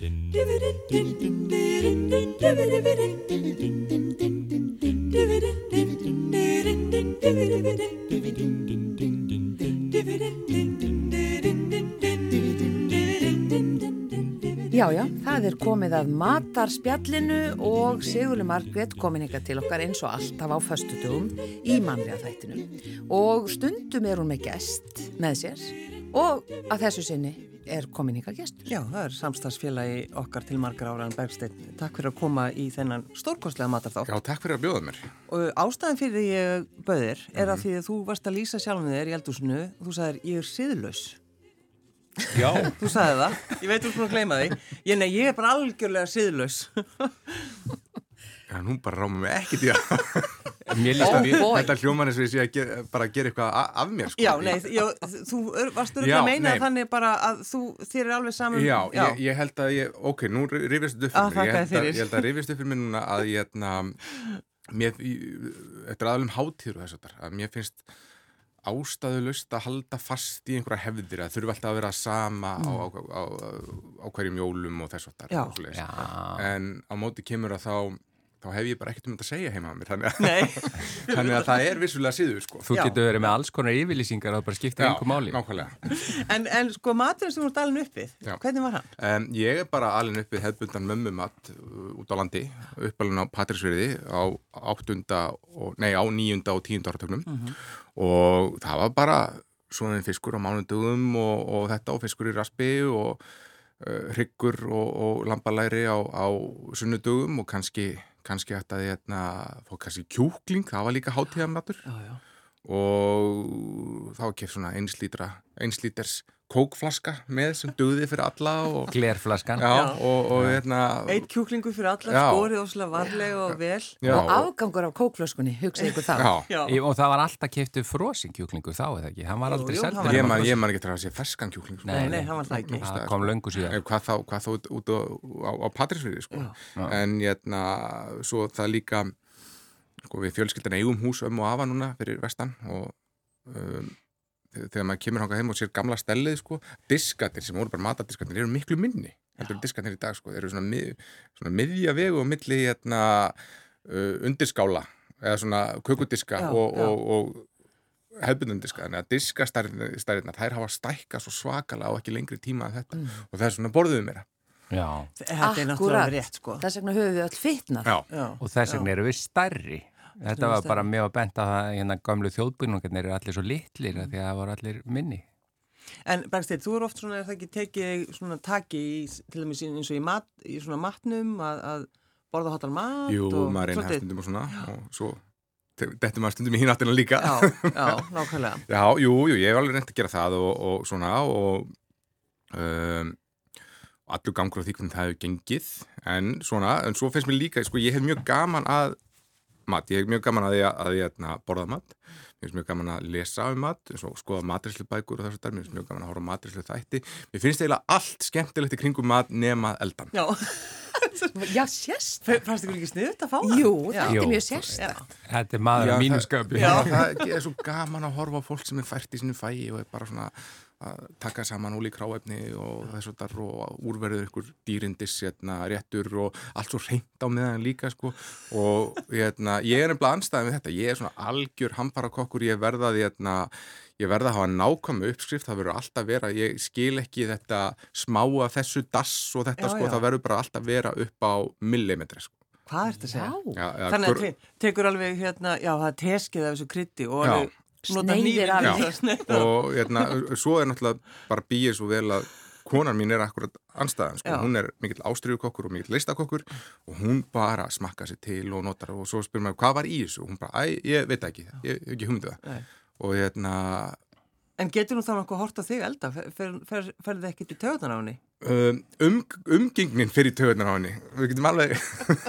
Já, já, það er komið að matarspjallinu og Sigurli Margret komin ykkar til okkar eins og alltaf á föstutugum í mannlega þættinu. Og stundum er hún með gest með sér og að þessu sinni er komin ykkar gestur. Já, það er samstagsfélagi okkar til margar ára en Bergstein. Takk fyrir að koma í þennan stórkostlega matarþátt. Já, takk fyrir að bjóða mér. Og ástæðan fyrir því ég bauðir er að því að þú varst að lýsa sjálfum þér í eldúsinu, þú sagðir ég er siðlaus. Já. Þú sagði það, ég veit er búin að gleyma því. Ég, nei, ég er bara algjörlega siðlaus. Já, nú bara ráma mig ekkert í það. Mér líst að oh, þetta hljóman eins og ég sé að gera, bara að gera eitthvað af mér. Sko. Já, nei, já, þú varst að meina nei. þannig bara að þú, þér er alveg saman. Já, já. Ég, ég held að ég, ok, nú rifist upp fyrir ah, mér. Ég held að, ég held að rifist upp fyrir mér núna að ég, hérna, mér, þetta er aðlum hátíður og þess að það, að mér finnst ástæðulust að halda fast í einhverja hefðir að þurfa alltaf að vera sama mm. á, á, á, á hverjum jólum og þess að það en á móti kemur að þá þá hef ég bara ekkert um þetta að segja heima á mér þannig að, þannig að það er vissulega síður sko. Þú getur verið með alls konar yfirlýsingar og bara skipta einhver máli en, en sko maturinn sem þú ert alveg uppið Já. hvernig var hann? Um, ég er bara alveg uppið hefðbundan mömmumat uh, út á landi uppalinn á Patrísverði á áttunda og, nei á níunda og tíunda áratögnum uh mhm. -huh. og það var bara svona fiskur á mánundugum og, og þetta og fiskur í raspi og uh, hryggur og, og lambalæri á, á sunnudugum og kannski kannski hægt að hérna, fá kannski kjúkling, það var líka hátíðamatur og þá kemur svona einslítra, einslíters kókflaska með sem döði fyrir alla og, Glerflaskan. Já, og, og, hérna, Eitt kjúklingu fyrir alla, skórið óslega varlega og vel. Já. Og afgangur af kókflaskunni, hugsaðu ykkur það Og það var alltaf keftu frosin kjúklingu þá, eða ekki? Hann var aldrei seldur. Ég man, man ekki til að sé ferskan kjúkling sko. Nei, nei, hann var það ekki. Það kom löngu síðan Hvað þá, hvað þá út, út á, á, á Patrísfriði sko. En hérna, svo það líka sko, við fjölskyldan eigum hús um og afa núna fyrir vestan og um, þegar maður kemur hangað heim og sér gamla stellið sko, diskatir sem voru bara matadiskatir eru miklu minni heldur en diskatir í dag sko, þeir eru svona, mið, svona miðja vegu og milli hérna, uh, undirskála eða svona kukudiska já, og, og, og hefðbundandiska þannig að diskastæriðna þær hafa stækka svo svakala á ekki lengri tíma en þetta mm. og það er svona borðuðu mér Já, þetta er náttúrulega rétt sko. Þess vegna höfum við öll fitnað. Og þess vegna eru við stærri Þetta var bara mjög að benda að hérna gamlu þjóðbyrnungarnir er allir svo litlir mm. því að það voru allir minni. En Bergstedt, þú er oft svona, er það ekki tekið svona taki í, til dæmis eins og í, mat, í svona matnum að, að borða hotal mat? Jú, maður reyna stundum og svona já. og svo dettur maður stundum í hínáttina líka. Já, já, nákvæmlega. já, jú, jú, ég hef alveg reynd að gera það og, og svona og um, allur gangur á því hvernig það hefur gengið en svona, en svo finnst mér líka, sko, ég hef mjög gaman að mat, ég hef mjög gaman að því að, að, að, að borða mat, mér finnst mjög gaman að lesa um mat, eins og skoða matrislu bækur og þessu þar, mér finnst mjög gaman að hóra matrislu þætti. Mér finnst eiginlega allt skemmtilegt í kringum mat nema eldan. Já, Já sérst Fannst þið ekki sniðut að fá það? Jú, þetta er mjög sérst Þetta er maður af mínusköpi Já, það er svo gaman að horfa á fólk sem er fært í sinu fæi og er bara svona að taka saman ólík ráefni og þess að það og úrverður ykkur dýrindis hérna, réttur og allt svo reynd á meðan líka sko. Og hérna, ég er nefnilega anstæðið með þetta, ég er svona algjör hamparakokkur, ég verðaði hérna, ég verða að hafa nákvæmu uppskrift, það verður alltaf vera, ég skil ekki þetta smáa þessu dass og þetta já, sko, já. það verður bara alltaf vera upp á millimetri sko. Hvað er þetta að segja? Já, Þannig að te tekur alveg hérna, já það er teskið af þessu krytti og alveg sneiðir alveg. Og hérna, svo er náttúrulega bara býið svo vel að konar mín er akkurat anstæðan, sko. hún er mikill ástriðukokkur og mikill listakokkur og hún bara smakka sér til og notar og svo spyrir maður hvað var í þessu? Og hún bara, æ, ég veit ekki. Ég hef ekki humdið það. Og hérna En getur þú þá nokkuð að horta þig elda? Ferðu fer, fer þið ekkert í töðunar á henni? Um, um, umgengnin fyrir töðunar á henni við getum alveg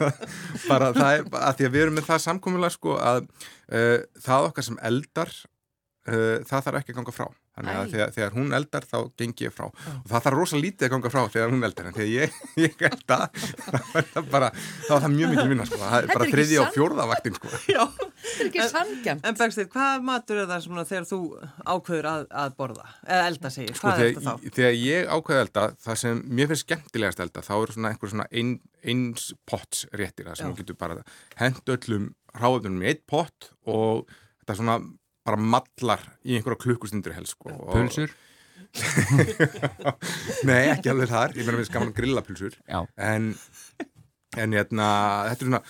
bara það er að því að við erum með það samkominlega sko að uh, það okkar sem eldar uh, það þarf ekki að ganga frá þannig að þegar, þegar hún eldar þá gengi ég frá og það þarf rosa lítið að ganga frá þegar hún eldar en þegar ég, ég elda þá er það bara, þá er það mjög mikil vinna sko. það er bara þriði og fjórða vaktin sko. Já, Þetta er ekki sangjant. en Bergsteinn, hvað matur er það svona þegar þú ákveður að, að borða? Eða elda segir, sko, hvað er þetta þá? þegar ég ákveði elda það sem mér finnst skemmtilegast elda þá eru svona einhver svona ein, eins potts réttir það sem þú getur bara hend öllum ráðunum í eitt pott og þetta svona bara mallar í einhverja klukkustundur helst sko. Og- Pulsur? Nei, ekki alveg þar, ég meina við skaman að grilla pulsur Já. en, en hérna, þetta er svona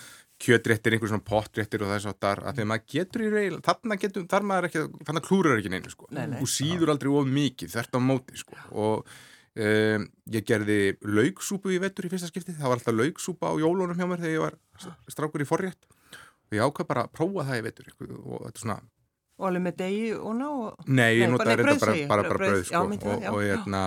kjötréttir, einhver svona pottréttir og þess áttar að því að maður getur í reyl þarna getur, þar maður ekki, þannig klúrar ekki neinu sko. Nei, nei. og síður aldrei of mikið þert á móti sko. og um, ég gerði lauksúpu í vetur í fyrsta skipti, það var alltaf lauksúpa á jólunum hjá mér þegar ég var strákur í forrétt og ég ákvað bara að prófa það í vetur og þetta er svona Og alveg með degi og ná? og- Nei, ég nei, reynda bara, bara, bara brauð já, sko, það, og, já, og, já. hérna,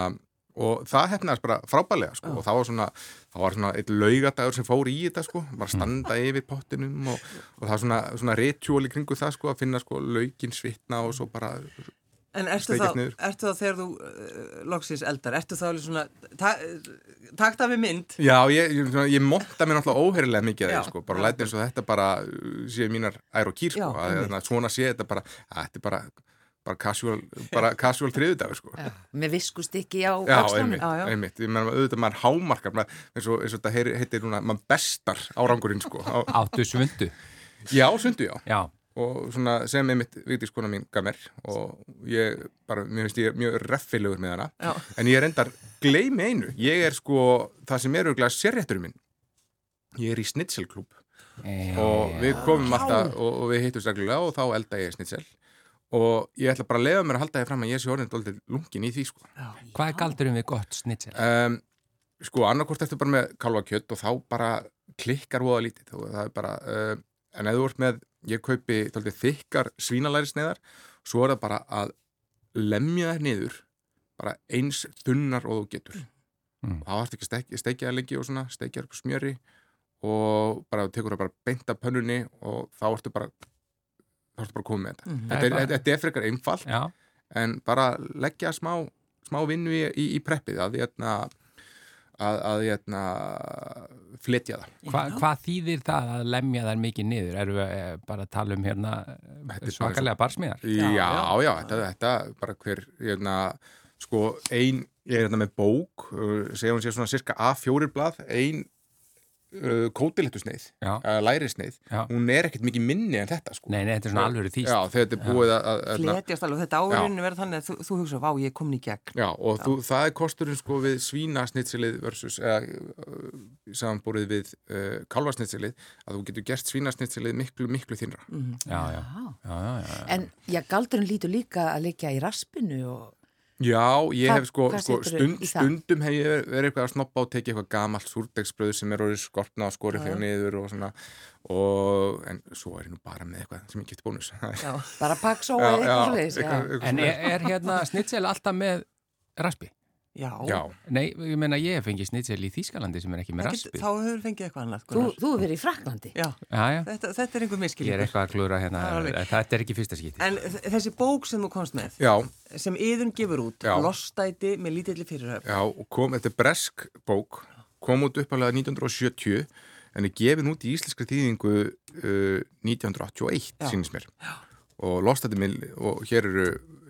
og það hefnaðist bara frábælega sko, og það var svona, það var svona eitt laugadagur sem fór í þetta sko, bara standa yfir pottinum og, og það var svona, svona ritual í kringu það sko, að finna sko laugin svitna og svo bara En ertu þá, ertu þá þegar þú uh, loksins eldar, ertu þá alveg svona, ta, takt af við mynd? Já, ég, ég, svona, ég monta mér náttúrulega óheyrilega mikið að því, sko, bara já. læti eins og þetta bara uh, sé mínar ær og kýr, sko, Já, að, að, svona sé þetta bara, að þetta er bara, bara casual, bara casual þriðudagur, sko. Já, með viskustykki á Já, öxlunum. einmitt, Já, já. einmitt, ég meina auðvitað maður hámarkar maður, eins og, eins og þetta heitir núna, maður bestar árangurinn, sko, á, Áttu svundu? já, sundu, já, Já. Og svona sem einmitt Vigdís kona mín gaf mér og ég bara, mér finnst ég mjög reffilegur með hana, Já. en ég er endar gleymi einu, ég er sko það sem er auðvitað sérrétturinn minn. Ég er í snitselklúb og við komum alltaf og, og við hittum reglulega og þá elda ég snitsel. Og ég ætla bara að lefa mér að halda því fram að ég sé orðin dóltið lungin í því sko. Hvað er galdurum við gott snitsel? um, sko annarkort eftir bara með kálvakjött og þá bara klikkar voða lítið og það er bara uh, en ef þú ert með, ég kaupi dálítið þykkar svínalærisneiðar svo er það bara að lemja þær niður bara eins þunnar og þú getur Mm. og þá varst ekki að steikja það lengi og svona steikja það upp á smjöri og bara tekur það bara beint af pönnunni og þá ertu bara þá ertu bara komið með þetta Mhm. þetta, Það er er, bara- þetta er frekar einfalt Já. en bara leggja smá, smá vinnu í, í, í preppið að hérna að, að hérna fletja það. Hva, hvað þýðir það að lemja þær mikið niður? Erum við eh, bara að tala um hérna svakalega barsmiðar? Já, já, þetta, þetta bara hver, hérna, sko, ein, ég er hérna með bók, uh, segja hún sé svona cirka A4 blað, ein uh, kótilettusneið, Já. uh, lærisneið, Já. hún er ekkert mikið minni en þetta, sko. Nei, nei, þetta er svona alveg þýst. Já, þetta er búið að, að, að Fletjast alveg, þetta áurinn verður þannig að þú, þú hugsa, vá, ég komin í gegn. Já, og þú, það er kosturinn sko við svínasnitsilið versus eða uh, samanbúrið við uh, kálvarsnitsilið að þú getur gert svínasnitsilið miklu, miklu þinnra. Já, já. Já, já, já. En já, galdurinn lítur líka að liggja í raspinu og Já, ég Hvað- hef sko, sko stund, stundum hef ég verið eitthvað að snoppa og tekið eitthvað gamalt súrdegsbröð sem er orðið skortna og skorið þegar niður og svona og, en svo er ég nú bara með eitthvað sem ég geti bónus. Já. bara já, eitthvað eitthvað En er, er hérna snitsel alltaf með raspi? Já. Já, Nei, ég meina ég hef fengið snitsel í Þýskalandi sem er ekki með raspi. þá hefur fengið eitthvað annað. Þú, Gunnar. þú hefur verið í Fraklandi. Já, Já, já. þetta, þetta er einhver Ég er eitthvað að klúra hérna. Er Þetta er ekki fyrsta skipti. En þessi bók sem þú komst með, já, sem yðun gefur út, lostæti með lítilli fyrirhöf. já, kom, þetta er bresk bók, kom út uppalega 1970 en er gefin út í íslenskri þýðingu uh, 1981, Já. sínist mér. Já. Og lostætti minn, og hér eru,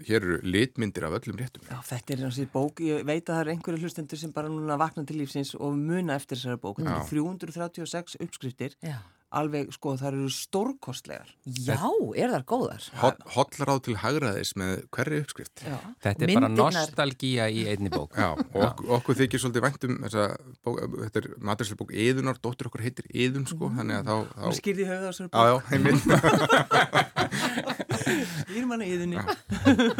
hér eru litmyndir af öllum réttum. Já, þetta er þessi bók, ég veit að það eru einhverju hlustendur sem bara núna vakna til lífsins og muna eftir þessari bók. Þetta eru 336 uppskriftir, Já. Alveg, sko, það eru stórkostlegar. Já, er þar góðar? Hot, hotlaráð til hagraðis með hverri uppskrift. Já. Þetta er bara Myndirnar- nostalgía í einni bók. Já, og okkur, okkur þykir svolítið væntum þessa bók, þetta er maturslega bók Eðunar, dóttir okkur heitir Eðun sko, þannig að þá, þá skýrði á þessari Já, já, bók. heimilt Skýr manna yðunni.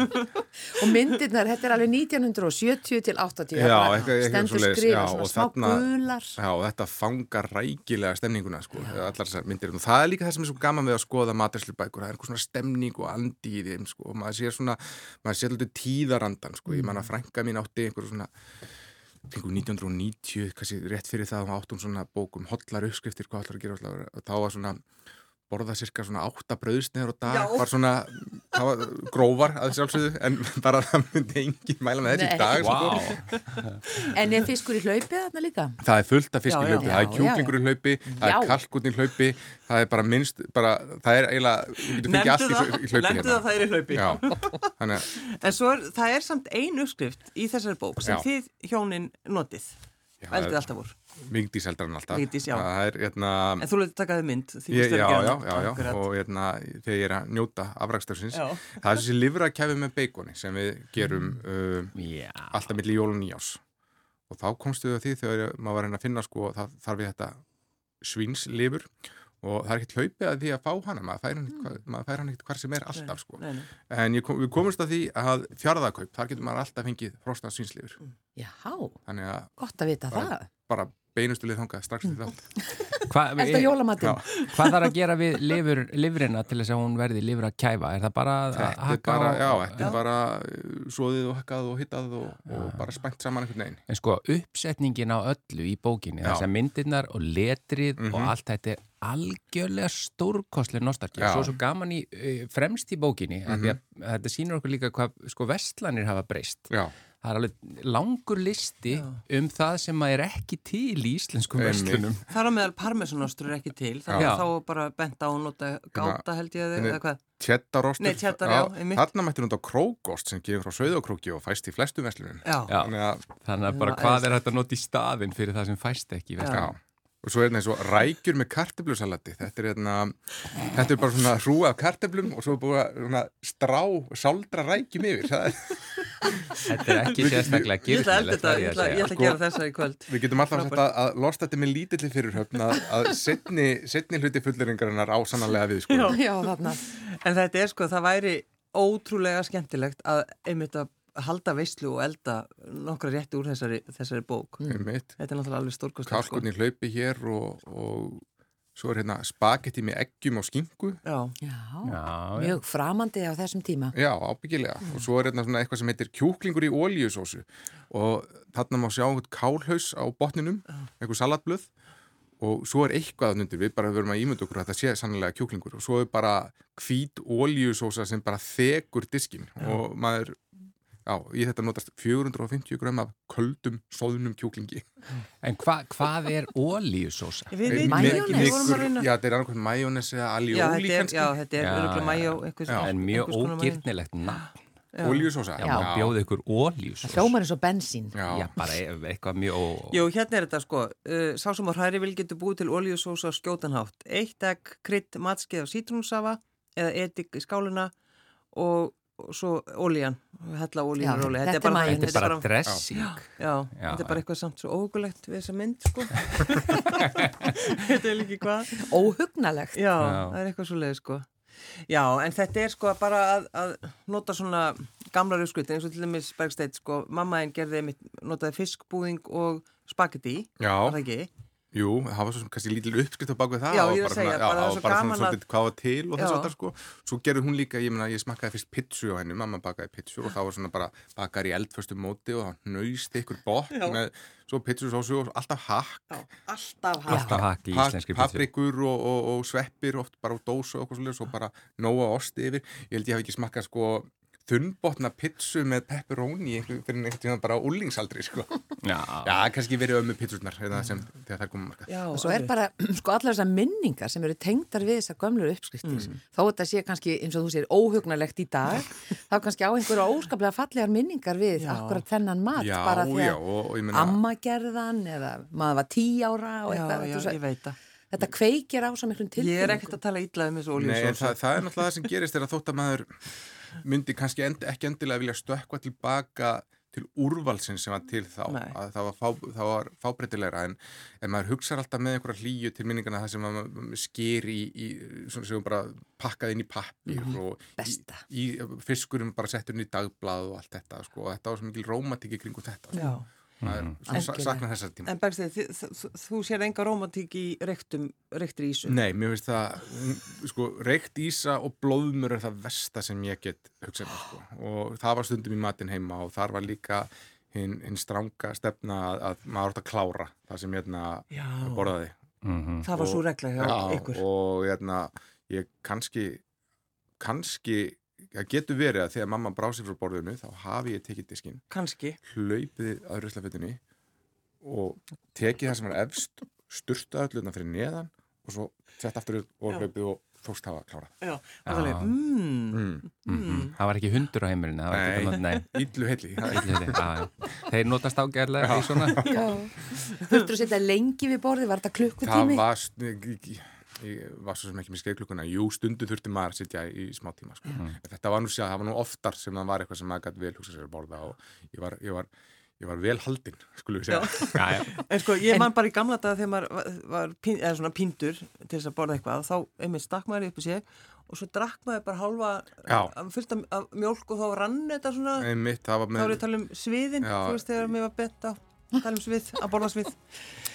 Og myndirnar, þetta er alveg 1970 til 80. Já, bara eitthvað- eitthvað skrifa, já, svona og smá þarna- gular. Já, og þetta fangar rækilega stemninguna sko, allar þessar myndir. Og það er líka það sem er svo gaman við að skoða maturslega bækur, það er eitthvað svona stemning og andi í þeim sko, og maður sér svona maður sér alltaf tíðarandan sko, ég man að frænka mín átti einhver svona kringum 1990, kannski rétt fyrir það og hún svona bókum hotlar uppskriftir, hvað allar að gera allar, og þá var svona borða cirka svona átta brauðsneður á dag Já. var svona, það var grófar að sjálfsögðu, en bara það myndi engin mæla með þessi Nei. í dag sko. Vá, En er fiskur í hlaupið þarna líka? það er fullt af fisk Já, í já. hlaupi, það er Já, kjúklingur í hlaupi það Já. er kalkun í hlaupi það er bara minnst, bara, það er eiginlega þú getur fengið allt í, Nefndu hlau- í hlaupi það, það það er í hlaupi. Já, þannig að En svo er, það er samt ein uppskrift í þessari bók sem Já. þið hjónin notið. Já, er- alltaf úr. Vigdís eldar en alltaf Vigdís, já. það er, hérna, En þú letið takaði mynd. því ég, er já, já, já, já, og hérna, þegar ég er að njóta afrakstörsins, Já. það er þessi livrakæfi með beikoni sem við gerum uh, já. alltaf milli jól og nýjás og þá komstu við að því þegar maður var reyna að finna sko, það þarf við þetta svínslifur og það er ekkert hlaupið að því að fá hana maður fær hann ekkert, hann ekkert hvar sem er alltaf sko. Nei, nei. en kom, við komumst að því að fjárðakaup, þar getur maður alltaf fengið frosna svínslifur Já, þannig að gott að vita Bara- það. bara beinustu lið þangað strax til þá Hva, Elda jólamatinn. hvað þarf að gera við lifur, lifrina til þess að hún verði lifur að kæfa? Er það bara að þetta er hakka bara, og- já, þetta er bara uh, svoðið og hakkað og hittað og, og bara spænt saman einhvern veginn En sko, uppsetningin á öllu í bókinni, Já. þessar myndirnar og letrið og Mhm. allt þetta er algjörlega stórkostlega nostalgi. Já. Svo svo gaman í, uh, fremst í bókinni, mm að þetta sýnir okkur líka hvað sko vestlanir hafa breyst. já, Það er alveg langur listi um það sem er ekki til í íslenskum vestlunum. Þar á meðal parmesanostur er ekki til. Þannig Já. að þá bara bent á að nota gáta held ég Hérna- eða hvað. tjettarostur Nei, cheddar, já, einmitt. þarna mættir hún á krókost sem gefur frá sauðokróki og fæst í flestum verslunum Já. Já. þannig að Þannig að bara Já, hvað er þetta að nota í staðin fyrir það sem fæst ekki í Já. vestlunum? Og svo er þetta eins og rækjur með karteblusalati. Þetta er, hérna, þetta er bara svona hrú af karteblum og svo er búið að svona, strá, sáldra rækjum yfir. Það Er, Þetta er ekki sérstaklega gyrnilegt, ég ætla, að ég segja. ætla að Sko- gera þessa í kvöld. við getum alltaf sagt að, að lost þetta með lítilli fyrirhöfn að, að setni, setni hluti fulleringarinnar á sannarlega við. Sko. Já, þarna. En þetta er sko, það væri ótrúlega skemmtilegt að einmitt að halda veislu og elda nokkra rétti úr þessari, þessari bók. Einmitt. Þetta er náttúrulega alveg stórkostlega. Kalkunni hlaupi hér og, og svo er hérna spagetti með eggjum og skingu. Já, Já, Já, mjög framandi á þessum tíma. Já, ábyggilega. Og svo er hérna svona eitthvað sem heitir kjúklingur í ólíusósu og þarna má sjá einhvern kálhaus á botninum, einhver salatblöð. Og svo er eitthvað að undir. Við bara verum að ímynda okkur að þetta sé sannlega kjúklingur. Og svo er bara hvít ólíusósa sem bara þekur diskin og maður, já, í þetta notast 450 grömm af köldum, sóðnum kjúklingi. En hva, hvað er ólíusósa? við veitum Majónes. Já, þetta er annarkvæmt majónes eða Já, aljóli er, kannski. já, þetta er Já, öruglega já, mæjó, já. einhvers, En mjög ógirnilegt nafn. Ólíusósa. Já, má bjóða ykkur ólíusósa. Hljómar eins og bensín. Já. Já, bara eitthvað mjög ó... Jú, hérna er þetta sko, uh, sá sem á hræri vil getur búið til oljusósa á skjótanhátt. Eitt egg, krydd, matskeið af sítrúnsafa eða edik í skáluna og, og svo ólíjan, hella Já, ólíjan róli. þetta er bara. Þetta er bara dressing. Já, Já, þetta er bara já. eitthvað samt svo ógulegt við þessa mynd, sko. þetta er líki hvað. Óhugnalegt. Já, Já. það er eitthvað svo leið, sko. Já, en þetta er sko bara að, að nota svona gamlar uppskrift, eins og til dæmis Bergsteit, sko, mammaðin gerði, einmitt, notaði fiskbúðing og spagetti, Já. var það ekki? Jú, það var svo sem kannski lítil uppskrift á baku það Já, og ég er að bara segja, svona- bara það og svo bara svona gaman að- svolítið hvað var til og þess að það sko. Svo gerði hún líka, ég meina, ég smakkaði fyrst pitsu á henni, mamma bakaði pitsu og það var svona bara bakar í eldföstu móti og það nöýst ykkur botn Já. með svo pitsu sósu og alltaf hakk. Já, alltaf hakk. Í íslenski pizzu. paprikur og, og, og sveppir oft bara á dósu og eitthvað svolítið og bara nóga osti yfir. Ég held ég hafi ekki smakkað sko þunnbotna pitsu með pepperoni fyrir einhvern tíma bara á úlingsaldri sko. Já. já, kannski verið ömmu pitsurnar sem, þegar það komum markað Já, Og svo er bara, sko, allar þessar minningar sem eru tengdar við þessar gömlu uppskriftir. Þó þetta sé kannski, eins og þú sér, óhugnalegt í dag, þá kannski á einhverja óskaplega fallegar minningar við Já. akkurat þennan mat. já, bara því já, að og, og ég meina amma gerðan eða maður var tí ára og Já, eitthvað. já, þú ég veit það. Þetta kveikir á svo miklum tilfinningum. Ég er ekkert að tala ítla um þessu Nei, oljusósa. það, það er náttúrulega það sem gerist er að þótt að maður myndi kannski end, ekki endilega vilja stökkva tilbaka til úrvalsins sem var til þá það var, fá, það var fábreytilegra en, en maður hugsar alltaf með einhverja hlýju til minningana það sem maður sker í, í svona sem bara pakkað inn í pappir og Mhm. Besta. í, í fiskurum bara settur inn í dagblað og allt þetta sko, og þetta var svo mikil rómatíki kringu þetta sko. Já. maður Mhm. svona sa- Algjörlega. saknar þessar tíma En Bergstein, þú, sér enga romantík í reyktum, reyktri ísu. Nei, mér finnst það, mm, sko, reykt ísa og blóðmur er það versta sem ég get hugsað sko. Og það var stundum í matinn heima og þar var líka hinn hin stranga stefna að, að maður átt að klára það sem hérna Já. borðaði. Mhm. Það var svo regla hjá Já, ykkur. og hérna, ég kannski kannski, það getur verið að þegar mamma brá sér frá borðinu þá hafi ég tekið diskinn, Kanski. hlaupið að ruslafötunni og tekið það sem er efst sturta ölluna fyrir neðan og svo sett aftur og hlaupið og þóst hafa klárað það mm, mm. Mm Það var ekki hundur á heimilinu, það var ekki Nei. það já, já. Þeir notast Já. Þurftur að setja lengi við borði, var þetta það klukkutími? var sn- ég, var svo sem ekki með skeiðklukkuna jú, stundu þurfti maður að sitja í smá tíma sko. En þetta var nú sér, það var nú oftar sem það var eitthvað sem maður gæti vel hugsa sér að borða og ég var, ég var, ég var vel haldinn, skulum við segja Já, já. En sko, ég man bara í gamla daga þegar maður var, var pín, píndur til þess að borða eitthvað, þá einmitt stakk maður upp í sig og svo drakk maður bara hálfa Já. af- mjólk og þá rann þetta svona, einmitt, það var þá er ég með að tala um sviðin, Já. þú veist þegar mér var bett á tala um svið, að borða svið.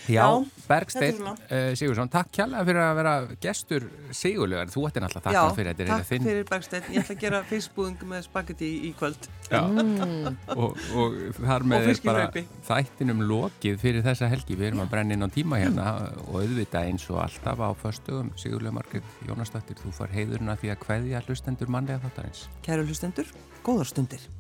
Já, Já, Bergsteinn er uh, Sigursson, takk kjærlega fyrir að vera gestur Sigurlegar, þú ætti náttúrulega Já, takk fyrir þetta er takk þinn fyrir Bergsteinn, ég ætla að gera fiskbúðing með spagetti í, kvöld. Já. Mm. og, og þar með er þættinum lokið fyrir þessa helgi við erum að brenna inn á tíma hérna og auðvitað eins og alltaf á föstugum Sigurlega Margrét Jónasdóttir, þú far heiðurna því að kveðja hlustendur mannlega þáttarins Kæru hlustendur, góðar stundir.